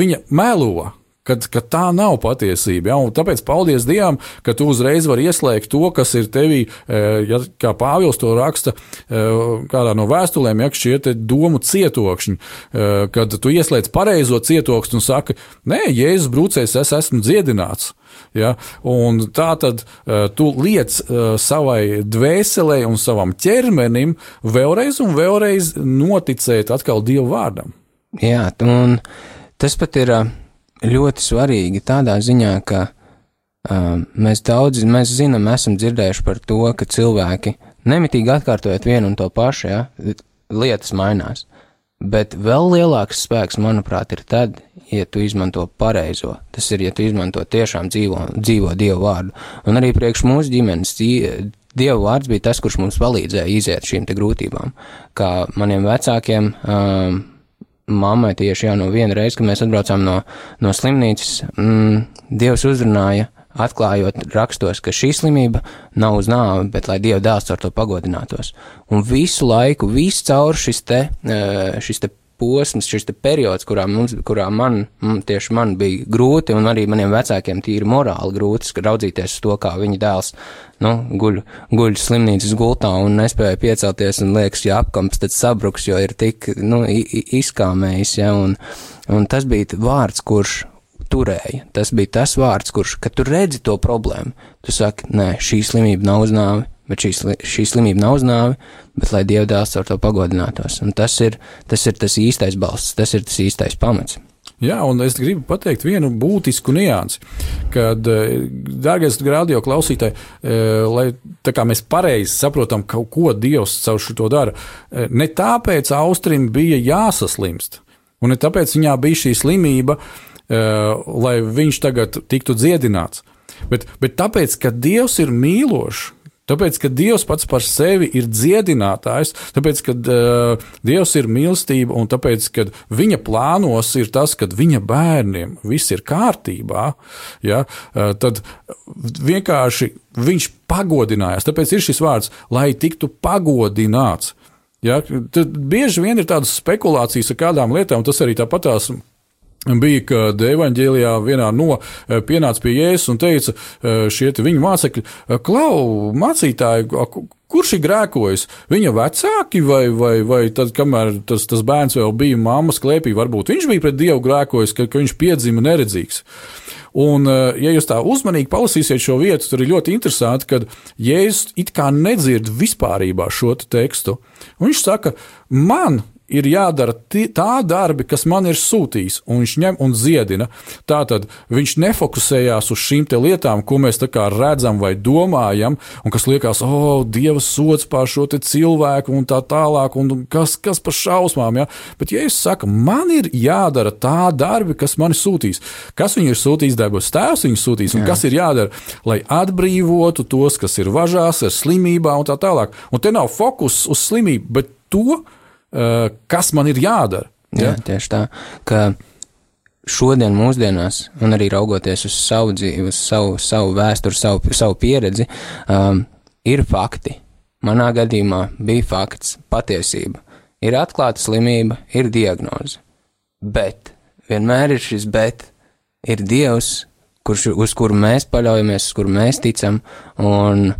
viņa melo kad, kad tā nav patiesība. Ja? Un tāpēc paldies Dievam, ka tu uzreiz vari ieslēgt to, kas ir tevī, ja, kā Pāvils to raksta kādā no vēstulēm, ja šie domu cietokšņi, kad tu ieslēdz pareizo cietokšņu un saki, nē, Jēzus brūcējs, es esmu dziedināts. Ja? Un tā tad uh, tu liec uh, savai dvēselē un savam ķermenim vēlreiz un vēlreiz noticēt atkal Dievu vārdam. Jā, un tas pat ir ļoti svarīgi tādā ziņā, ka uh, mēs daudz, mēs zinām, esam dzirdējuši par to, ka cilvēki nemitīgi atkārtojot vienu un to pašu, ja, lietas mainās. Bet vēl lielāks spēks, manuprāt, ir tad, ja tu izmanto pareizo. Tas ir, ja tu izmanto tiešām dzīvo, dzīvo Dievu vārdu. Un arī priekš mūsu ģimenes Dievu vārds bija tas, kurš mums palīdzēja iziet šīm grūtībām. Kā maniem vecākiem, um, mammai tieši jā, no viena reize, kad mēs atbraucām no, no slimnīcas, mm, Dievs uzrunāja atklājot rakstos, ka šī slimība nav uz nāvi, bet lai Dieva dēls ar to pagodinātos. Un visu laiku, visu cauri šis te, šis te posms, šis periods, kurā, mums, kurā man, tieši man bija grūti, un arī maniem vecākiem tīri morāli grūti raudzīties uz to, kā viņa dēls, nu, guļ, guļ slimnīcas gultā un nespēja piecelties, un liekas, ja apkamps tad sabruks, jo ir tik, nu, izkāmējis, ja, un, un tas bija vārds, kurš, turēja. Tas bija tas vārds, kurš, kad tu redzi to problēmu, tu saki, nē, šī slimība nav uz nāvi, bet šī, šī slimība nav uz nāvi, bet lai Dieva dēls ar to pagodinātos. Un tas ir, tas ir tas īstais balsts, tas ir tas īstais pamats. Jā, un es gribu pateikt vienu būtisku niansi, kad, eh, dārgais radio klausītāji, eh, lai tā kā mēs pareizi saprotam, kaut ko Dievs caur šo dara, eh, ne tāpēc Austrim bija jāsaslimst, un ne tāpēc viņā bija šī slimība, lai viņš tagad tiktu dziedināts, bet, bet tāpēc, ka Dievs ir mīlošs. Tāpēc, ka Dievs pats par sevi ir dziedinātājs, tāpēc, ka uh, Dievs ir mīlestība un tāpēc, ka viņa plānos ir tas, ka viņa bērniem viss ir kārtībā, ja, uh, tad vienkārši viņš pagodinājās. Tāpēc ir šis vārds, lai tiktu pagodināts. Ja, tad bieži vien ir tādas spekulācijas ar kādām lietām, un tas arī tāpatās bija, kad evanģēlijā vienā no eh, pienāca pie Jēzus un teica eh, šie viņa mācekļi, eh, klau, mācītāji, kurš ir grēkojis? Viņa vecāki vai, vai, vai tad, kamēr tas, tas bērns vēl bija mammas klēpī, varbūt viņš bija pret Dievu grēkojis, ka, ka viņš piedzima neredzīgs. Un, ja jūs tā uzmanīgi palasīsiet šo vietu, tad ir ļoti interesanti, ka Jēzus it kā nedzird vispārībā šo te tekstu. Un viņš saka, man ir jādara tā darbi, kas man ir sūtījis, un viņš ņem un ziedina. Tātad viņš nefokusējās uz šīm lietām, ko mēs redzam vai domājam, un kas liekas, o, oh, Dieva sots pār šo cilvēku un tā tālāk, un kas, kas par šausmām. Ja? Bet, ja es saku, man ir jādara tā darbi, kas man ir sūtījis, kas viņu ir sūtījis, debes tēvs viņu sūtījis, un Jā. kas ir jādara, lai atbrīvotu tos, kas ir važās ar slimībām un tā tālāk. Un te nav fokus uz slimību, bet to, kas man ir jādara. Ja? Jā, tieši tā. Ka šodien, mūsdienās, un arī raugoties uz savu dzīvi, uz savu, savu vēsturi, savu, savu pieredzi, um, ir fakti. Manā gadījumā bija fakts, patiesība. Ir atklāta slimība, ir diagnoze. Bet vienmēr ir šis bet, ir Dievs, kurš, uz kuru mēs paļaujamies, uz kuru mēs ticam, un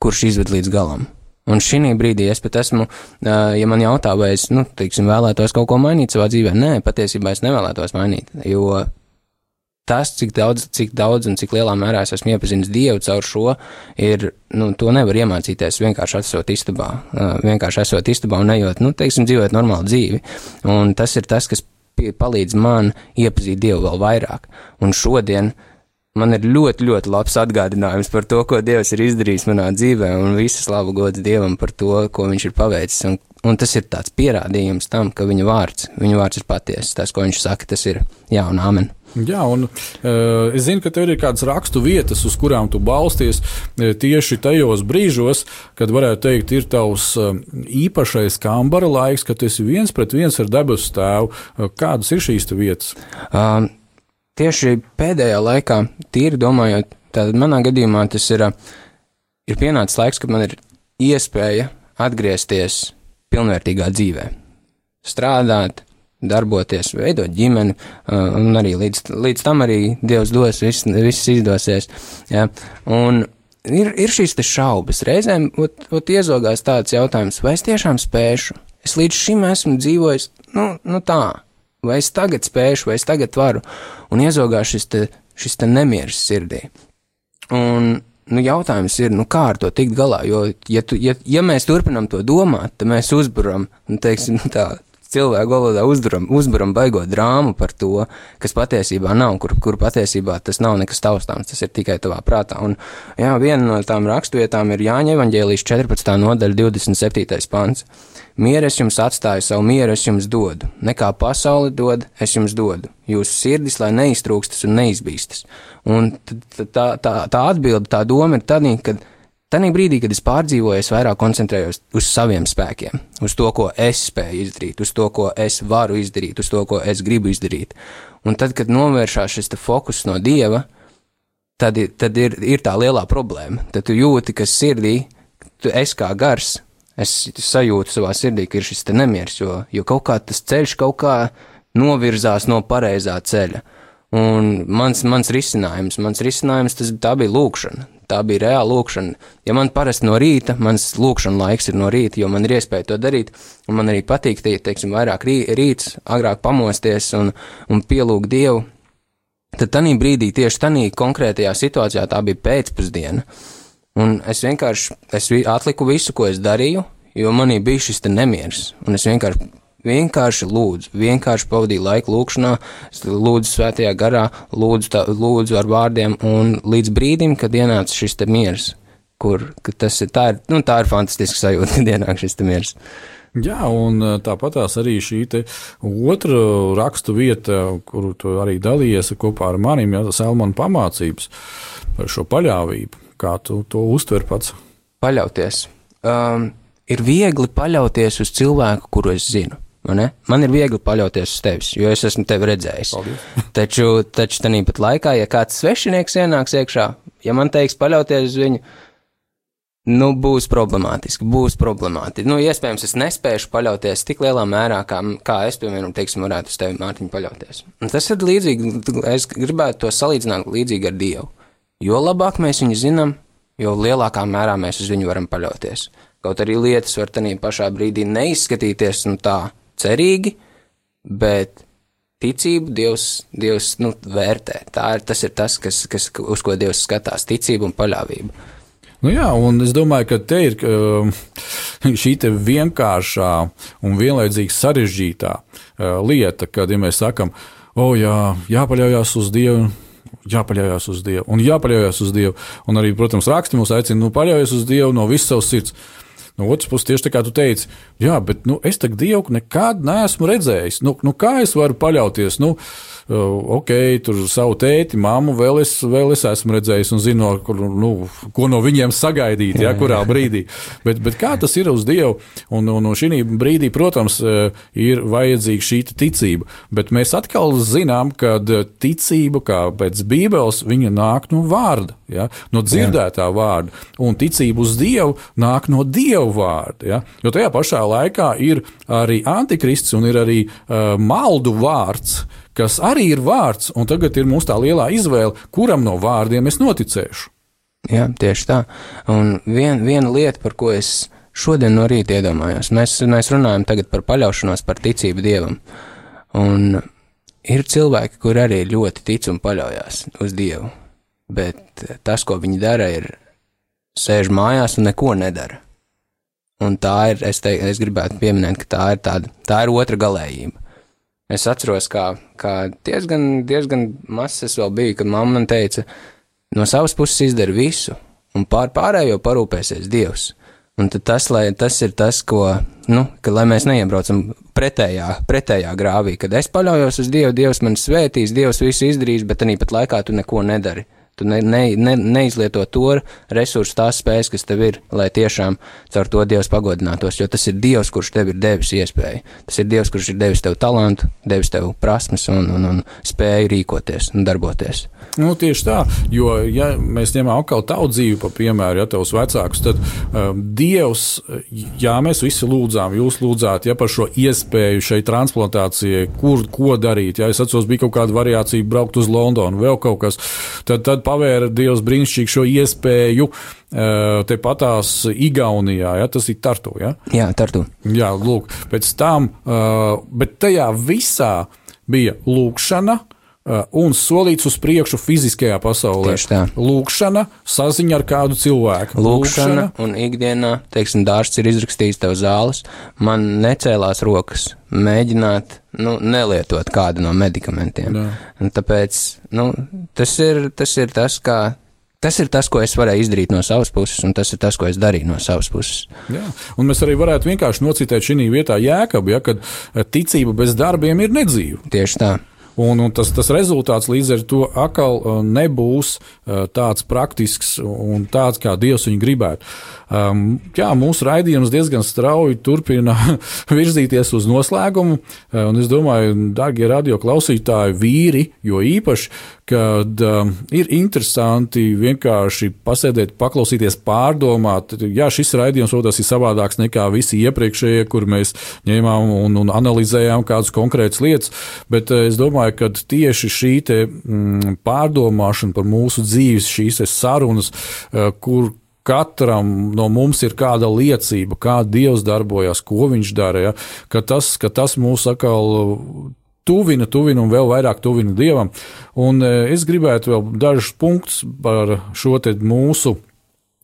kurš izved līdz galam. Un šī brīdī es pat esmu, ja man jautā, vai es, nu, teiksim, vēlētos kaut ko mainīt savā dzīvē, nē, patiesībā es nevēlētos mainīt, jo tas, cik daudz, cik daudz un cik lielā mērā es esmu iepazinis Dievu caur šo, ir, nu, to nevar iemācīties vienkārši esot istabā, vienkārši esot istabā un nejot, nu, teiksim, dzīvot normālu dzīvi. Un tas ir tas, kas palīdz man iepazīt Dievu vēl vairāk. Un šodien, uh, man ir ļoti, ļoti labs atgādinājums par to, ko Dievs ir izdarījis manā dzīvē, un visas slavu gods Dievam par to, ko viņš ir paveicis. Un, un tas ir tāds pierādījums tam, ka viņa vārds, viņa vārds ir patiesa. Tas, ko viņš saka, tas ir jā un amen. Jā, un uh, es zinu, ka tev ir kādas rakstu vietas, uz kurām tu balsties tieši tajos brīžos, kad varētu teikt, ir tavs uh, īpašais kambara laiks, kad tu esi viens pret viens ar debesu tēvu. Uh, kādas ir šīs vietas? Um, tieši pēdējā laikā, tīri domājot, tad manā gadījumā tas ir, ir pienācis laiks, kad man ir iespēja atgriezties pilnvērtīgā dzīvē. Strādāt, darboties, veidot ģimeni, un arī līdz, līdz tam arī Dievs dos, viss, viss izdosies. Ja? Un ir, ir šīs šaubas. Reizēm ot, ot iezogās tāds jautājums, vai es tiešām spēšu? Es līdz šim esmu dzīvojis, nu, nu tā, vai es tagad spēšu, vai es tagad varu, un iezogās šis te, šis te nemieris sirdī. Un, nu, jautājums ir, nu, kā ar to tikt galā, jo, ja, tu, ja, ja mēs turpinam to domāt, tad mēs uzburam, nu, teiksim, tā, cilvēku valodā uzburam, uzburam baigot drāmu par to, kas patiesībā nav, kur, kur patiesībā tas nav nekas taustāms, tas ir tikai tavā prātā. Un, jā, viena no tām rakstvietām ir Jāņa evaņģēlijas 14. nodaļa 27. pants. Mieru es jums atstāju, savu mieru es jums dodu. Nekā pasauli dod, es jums dodu. Jūsu sirdis, lai neiztrūkstas un neizbīstas. Un tā, tā, tā atbilde, tā doma ir tad, kad Tanī brīdī, kad es pārdzīvoju, es vairāk koncentrējos uz saviem spēkiem, uz to, ko es spēju izdarīt, uz to, ko es varu izdarīt, uz to, ko es gribu izdarīt. Un tad, kad novēršās šis fokus no dieva, tad, tad ir, ir tā lielā problēma. Tad tu jūti, ka sirdī, tu esi kā gars, es sajūtu savā sirdī, ka ir šis nemieris, jo, jo kaut kā tas ceļš kaut kā novirzās no pareizā ceļa. Un mans, mans risinājums, mans risinājums tas, bija lūkšana. Tā bija reāla lūkšana. Ja man parasti no rīta, mans lūkšana laiks ir no rīta, jo man ir iespēja to darīt, un man arī patīk, tie, teiksim, vairāk rī, rīts, agrāk pamosties un, un pielūgt Dievu, tad tanī brīdī, tieši tanī konkrētajā situācijā, tā bija pēcpusdiena. Un es vienkārši es atliku visu, ko es darīju, jo manī bija šis nemieris. Un es vienkārši Vienkārši lūdzu, vienkārši pavadīju laiku lūkšanā, lūdzu svētajā garā, lūdzu, tā, lūdzu ar vārdiem, un līdz brīdim, kad ienāca šis te miers, kur tas ir, tā ir, nu, tā ir fantastiska sajūta, kad ienāk šis te miers. Jā, un tāpatās arī šī otra rakstu vieta, kuru tu arī dalījies kopā ar maniem, jā, tas Elmana pamācības par šo paļāvību. Kā tu to uztver pats? Paļauties. Um, ir viegli paļauties uz cilvēku, kuru es zinu. Man, man ir viegli paļauties uz tevi, jo es esmu tevi redzējis. taču, taču tā pat laikā, ja kāds svešinieks ienāks iekšā, ja man teiks paļauties uz viņu, nu, būs problemātiski. Būs problemātiski. Nu, iespējams, es nespēšu paļauties tik lielā mērā, kā, kā es, piemēram, teiksim, varētu uz tevi, Mārtiņ, paļauties. Un tas ir līdzīgi, es gribētu to salīdzināt līdzīgi ar Dievu. Jo labāk mēs viņu zinām, jo lielākā mērā mēs uz viņu varam paļauties. Kaut arī lietas var tajā pašā brīdī neizskatīties nu, tā cerīgi, bet ticību Dievs, Dievs nu, vērtē. Tā ir, tas ir tas, kas, kas, uz ko Dievs skatās - ticība un paļāvība. Nu jā, un es domāju, ka te ir šī vienkāršā un vienlaicīgi sarežģītā lieta, kad ja mēs sakam, o jā, jāpaļaujas uz Dievu jāpaļaujas uz Dievu. Un jāpaļaujas uz Dievu. Un arī, protams, raksti mums aicina, nu, paļaujies uz Dievu no visas savas sirds. No otras puses, tieši tā kā tu teici, jā, bet nu, es tagad Dievu nekad neesmu redzējis. Nu, nu, kā es varu paļauties? Nu, ok, tur savu tēti, mammu vēl es, vēl es esmu redzējis un zinu, kur, nu, ko no viņiem sagaidīt, ja, kurā brīdī. Bet, bet kā tas ir uz Dievu? Un, un, un šī brīdī, protams, ir vajadzīga šī ticība. Bet mēs atkal zinām, ka ticība, kā pēc Bībeles, viņa nāk no vārda, ja, no dzirdētā Jā. vārda. Un ticība uz Dievu nāk no Dieva vārda. Ja? Jo tajā pašā laikā ir arī antikrists un ir arī uh, maldu vārds, kas arī ir vārds, un tagad ir mums tā lielā izvēle, kuram no vārdiem es noticēšu. Jā, tieši tā. Un vien, viena lieta, par ko es šodien no rīta iedomājos, mēs, mēs runājam tagad par paļaušanos, par ticību Dievam. Un ir cilvēki, kur arī ļoti tic un paļaujas uz Dievu, bet tas, ko viņi dara, ir sēž mājās un neko nedara. Un tā ir, es, te, es gribētu pieminēt, ka tā ir tāda, tā ir otra galējība. Es atceros, kā, kā diezgan, diezgan mazs es vēl biju, kad mamma man teica, no savas puses izdara visu, un pār pārējo parūpēsies Dievs. Un tas, lai, tas ir tas, ko, nu, ka, lai mēs neiebraucam pretējā, pretējā grāvī, kad es paļaujos uz Dievu, Dievs man svētīs, Dievs visu izdarīs, bet arī pat laikā tu neko nedari. Tu ne, ne, ne, neizlieto to resursu, tās spējas, kas tev ir, lai tiešām caur to Dievs pagodinātos, jo tas ir Dievs, kurš tev ir devis iespēju. Tas ir Dievs, kurš ir devis tev talantu, devis tev prasmes un, un, un spēju rīkoties un darboties. Nu, tieši tā, jo, ja mēs ņemam atkal tavu dzīvi, pa piemēru, ja tavs vecāks, tad um, Dievs, jā, mēs visi lūdzām, jūs lūdzāt, ja par šo iespēju šai transplantācijai, kur, ko darīt, ja es atceros, bija kaut kāda variācija braukt uz Londonu, vēl kaut kas, tad, tad pavēra Dievs brīnišķīgi šo iespēju. Tepatās Igaunijā, ja, tas ir Tartu. Ja? Jā, Tartu. Jā, lūk, pēc tam, bet tajā visā bija lūkšana, un solīts uz priekšu fiziskajā pasaulē. Tieši tā. Lūkšana, saziņa ar kādu cilvēku. Lūkšana, Lūkšana un ikdienā, teiksim, dārsts ir izrakstījis tev zāles, man necēlās rokas mēģināt nu, nelietot kādu no medikamentiem. Tāpēc nu, tas, ir, tas ir tas, kā Tas ir tas, ko es varēju izdarīt no savas puses, un tas ir tas, ko es darīju no savas puses. Jā, un mēs arī varētu vienkārši nocitēt šī vietā jēkabu, ja, kad ticība bez darbiem ir nedzīva. Tieši tā. Un, un tas, tas rezultāts līdz ar to atkal uh, nebūs uh, tāds praktisks un tāds, kā Dievs viņu gribētu. Um, jā, mūsu raidījums diezgan strauji turpina virzīties uz noslēgumu. Uh, un es domāju, darbie radio klausītāji, vīri, jo īpaši, kad um, ir interesanti vienkārši pasēdēt, paklausīties, pārdomāt. Jā, šis raidījums, protams, ir savādāks nekā visi iepriekšējie, kur mēs ņēmām un, un analizējām kādas konkrētas lietas, bet uh, es domāju, ka tieši šī te, mm, pārdomāšana par mūsu dzīves, šīs sarunas, uh, kur katram no mums ir kāda liecība, kā Dievs darbojas, ko viņš dara, ja? ka, tas, ka tas mūs atkal tuvina, tuvina un vēl vairāk tuvina Dievam. Un e, es gribētu vēl dažus punktus par šo mūsu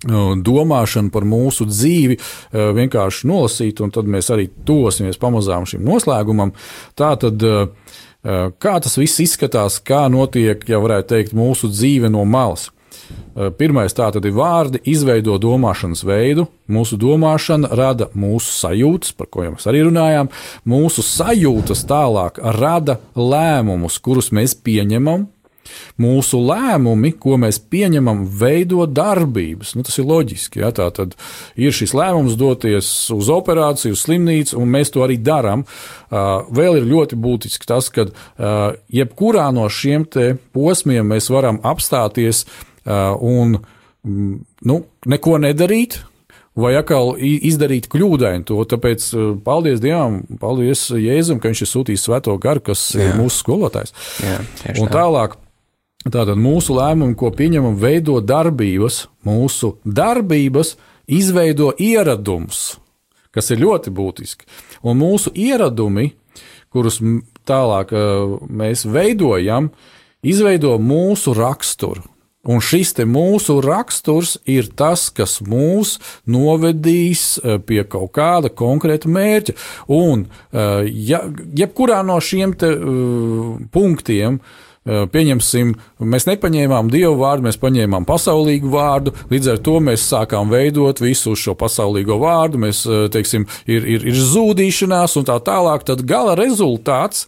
domāšanu par mūsu dzīvi vienkārši nolasīt, un tad mēs arī tosimies pamazām šim noslēgumam. Tā tad, kā tas viss izskatās, kā notiek, ja varētu teikt, mūsu dzīve no malas. Pirmais tā tad ir vārdi, izveido domāšanas veidu. Mūsu domāšana rada mūsu sajūtas, par ko jau mēs arī runājām. Mūsu sajūtas tālāk rada lēmumus, kurus mēs pieņemam, Mūsu lēmumi, ko mēs pieņemam, veido darbības. Nu, tas ir loģiski. Ja? Tā tad ir šis lēmums doties uz operāciju, uz slimnīcu, un mēs to arī darām. Uh, vēl ir ļoti būtiski tas, ka uh, jebkurā no šiem posmiem mēs varam apstāties un mm, nu, neko nedarīt, vai atkal izdarīt kļūdaini to. Tāpēc paldies Dievam, paldies Jēzum, ka viņš ir sūtījis svēto garu, kas Jā. ir mūsu skolotājs. Jā, un tālāk. Tātad mūsu lēmumi, ko pieņemam, veido darbības, mūsu darbības izveido ieradumus, kas ir ļoti būtiski. Un mūsu ieradumi, kurus tālāk mēs veidojam, izveido mūsu raksturu. Un šis mūsu raksturs ir tas, kas mūs novedīs pie kaut kāda konkrēta mērķa. Un, ja, jebkurā no šiem te, uh, punktiem Pieņemsim, mēs nepaņēmām dievu vārdu, mēs paņēmām pasaulīgu vārdu, līdz ar to mēs sākām veidot visu šo pasaulīgo vārdu, mēs, teiksim, ir, ir, ir zudīšanās un tā tālāk, tad gala rezultāts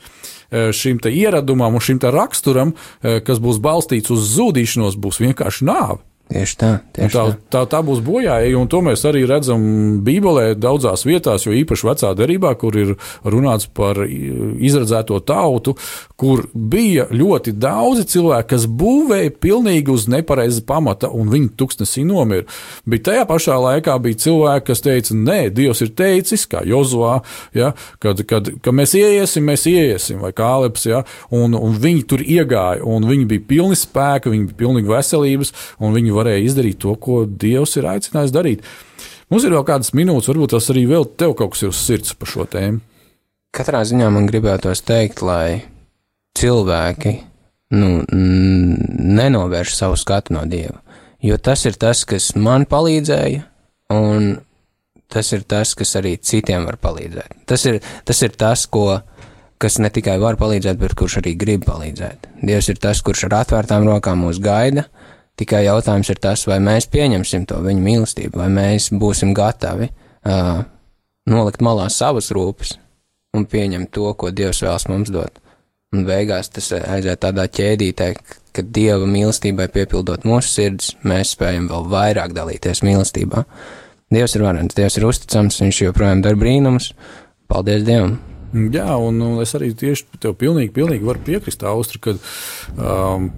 šim ieradumam un šim raksturam, kas būs balstīts uz zudīšanos, būs vienkārši nāve. Tieši tā, tieši tā, tā. Tā būs bojāja, un to mēs arī redzam Bībelē daudzās vietās, jo īpaši vecā derībā, kur ir runāts par izredzēto tautu, kur bija ļoti daudzi cilvēki, kas būvēja pilnīgi uz nepareiza pamata, un viņi tuksnesī nomira. Bet tajā pašā laikā bija cilvēki, kas teica, nē, Dievs ir teicis, kā Jozovā, ja, kad, kad, kad mēs ieiesim, mēs ieiesim, vai Kāleps, ja, un, un viņi tur iegāja, un viņi bija pilni spēka, viņi bija pilnīgi veselības, un viņi varēja izdarīt to, ko Dievs ir aicinājis darīt. Mums ir vēl kādas minūtes, varbūt tas arī vēl tev kaut kas ir uz sirds par šo tēmu. Katrā ziņā man gribētos teikt, lai cilvēki nu, nenovērš savu skatu no Dieva. Jo tas ir tas, kas man palīdzēja, un tas ir tas, kas arī citiem var palīdzēt. Tas ir tas, ir tas ko, kas ne tikai var palīdzēt, bet kurš arī grib palīdzēt. Dievs ir tas, kurš ar atvērtām rokām mūs gaida, Tikai jautājums ir tas, vai mēs pieņemsim to viņa mīlestību, vai mēs būsim gatavi uh, nolikt malā savas rūpes un pieņemt to, ko Dievs vēlas mums dot. Un beigās tas aiziet tādā ķēdītē, ka Dieva mīlestībai piepildot mūsu sirdis, mēs spējam vēl vairāk dalīties mīlestībā. Dievs ir varens, Dievs ir uzticams, Viņš joprojām dara brīnumus. Paldies Dievam! Jā, un es arī tieši tev pilnīgi, pilnīgi varu piekrist, Austra, ka um,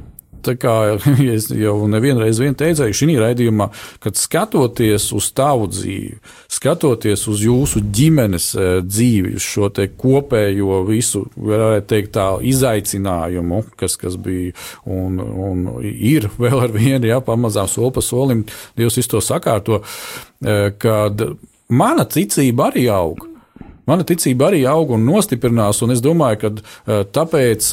Tā kā es jau nevienreiz vien teicu šī raidījumā, kad skatoties uz tavu dzīvi, skatoties uz jūsu ģimenes e, dzīvi, uz šo kopējo visu, varētu teikt, tā izaicinājumu, kas, kas bija un, un ir vēl ar vienu, jā, pamazām soli pa solim, Dievs visu to sakārto, e, kad mana ticība arī aug. Mana ticība arī aug un nostiprinās, un es domāju, ka e, tāpēc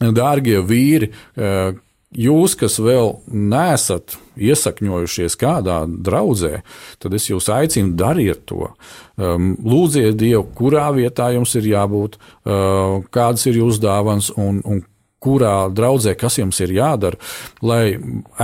dārgie vīri, eh, jūs, kas vēl nesat iesakņojušies kādā draudzē, tad es jūs aicinu dariet to. Um, lūdziet Dievu, kurā vietā jums ir jābūt, uh, kādas ir jūsu dāvans un, un kurā draudzē, kas jums ir jādara, lai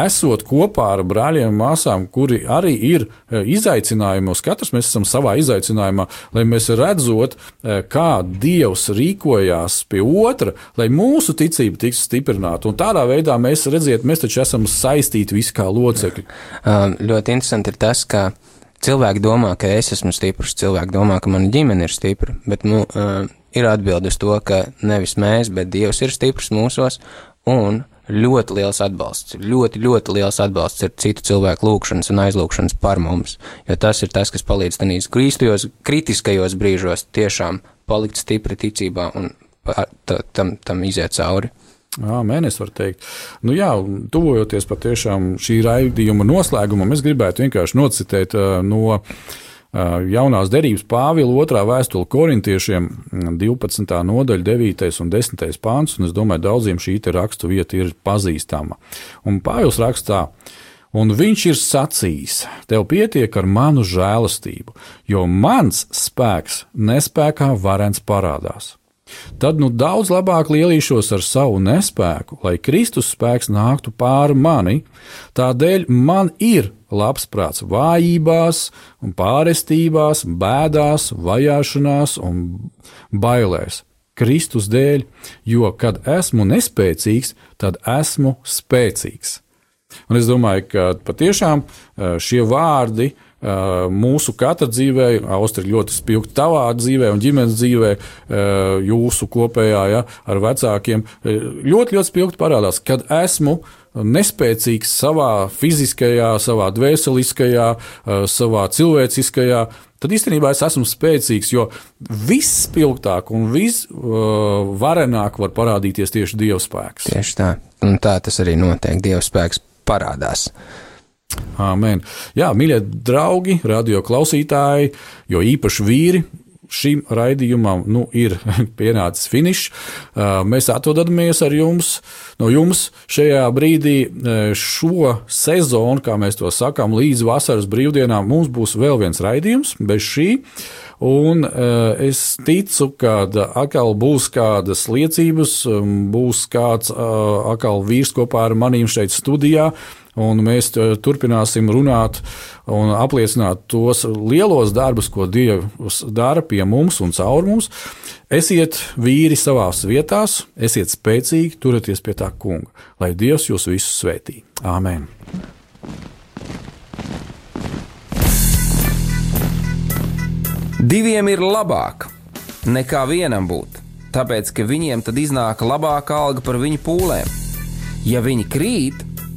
esot kopā ar brāļiem un māsām, kuri arī ir e, izaicinājumos, katrs mēs esam savā izaicinājumā, lai mēs redzot, e, kā Dievs rīkojās pie otra, lai mūsu ticība tiks stiprināta. Un tādā veidā mēs redziet, mēs taču esam saistīti visi kā locekļi. Ļoti interesanti ir tas, ka cilvēki domā, ka es esmu stiprs, cilvēki domā, ka mana ģimene ir stipra, bet, nu, uh, ir atbildes to, ka nevis mēs, bet Dievs ir stiprs mūsos, un ļoti liels atbalsts, ļoti, ļoti liels atbalsts ir citu cilvēku lūgšanas un aizlūgšanas par mums, jo tas ir tas, kas palīdz tenīs krīstajos, kritiskajos brīžos tiešām palikt stipri ticībā un tam, tam iziet cauri. Jā, mēnesis var teikt. Nu, jā, tuvojoties patiešām šī raidījuma noslēgumam, es gribētu vienkārši nocitēt no jaunās derības Pāvila otrā vēstule korintiešiem 12. nodaļa, 9. un 10. pāns, un es domāju, daudziem šī rakstu vieta ir pazīstama. Un Pāvils rakstā, Un viņš ir sacījis: Tev pietiek ar manu žēlastību, jo mans spēks nespējā varens parādās. Tad nu daudz labāk lielīšos ar savu nespēku, lai Kristus spēks nāktu pāri mani. Tādēļ man ir labs prāts vājībās, pārestībās, bēdās, vajāšanās un bailēs. Kristus dēļ, jo kad esmu nespēcīgs, tad esmu spēcīgs. Un es domāju, ka patiešām šie vārdi uh, mūsu katra dzīvē, Austrija ļoti spilgti tavā dzīvē un ģimenes dzīvē, jūsu kopējā ja, ar vecākiem, ļoti, ļoti spilgti parādās, kad esmu nespēcīgs savā fiziskajā, savā dvēseliskajā, savā cilvēciskajā. Tad īstenībā es esmu spēcīgs, jo viss spilgtāk un viss uh, varenāk var parādīties tieši Dieva spēks. Tieši tā, un tā tas arī notiek. Dieva spēks parādās. Amen. Jā, mīļie draugi, radio klausītāji, jo īpaši vīri. Šim raidījumam nu, ir pienācis finišs. Mēs atrodamies ar jums, no jums šajā brīdī, šo sezonu, kā mēs to sakām, līdz vasaras brīvdienām. Mums būs vēl viens raidījums bez šī. Un es ticu, ka atkal būs kādas liecības, būs kāds atkal vīrs kopā ar maniem šeit studijā, un mēs turpināsim runāt un apliecināt tos lielos darbus, ko Dievs dara pie mums un caur mums. Esiet vīri savās vietās, esiet spēcīgi, turieties pie tā kunga, lai Dievs jūs visus svētī. Āmen! Diviem ir labāk nekā vienam būt, tāpēc ka viņiem tad iznāk labāka alga par viņu pūlēm. Ja viņi krīt,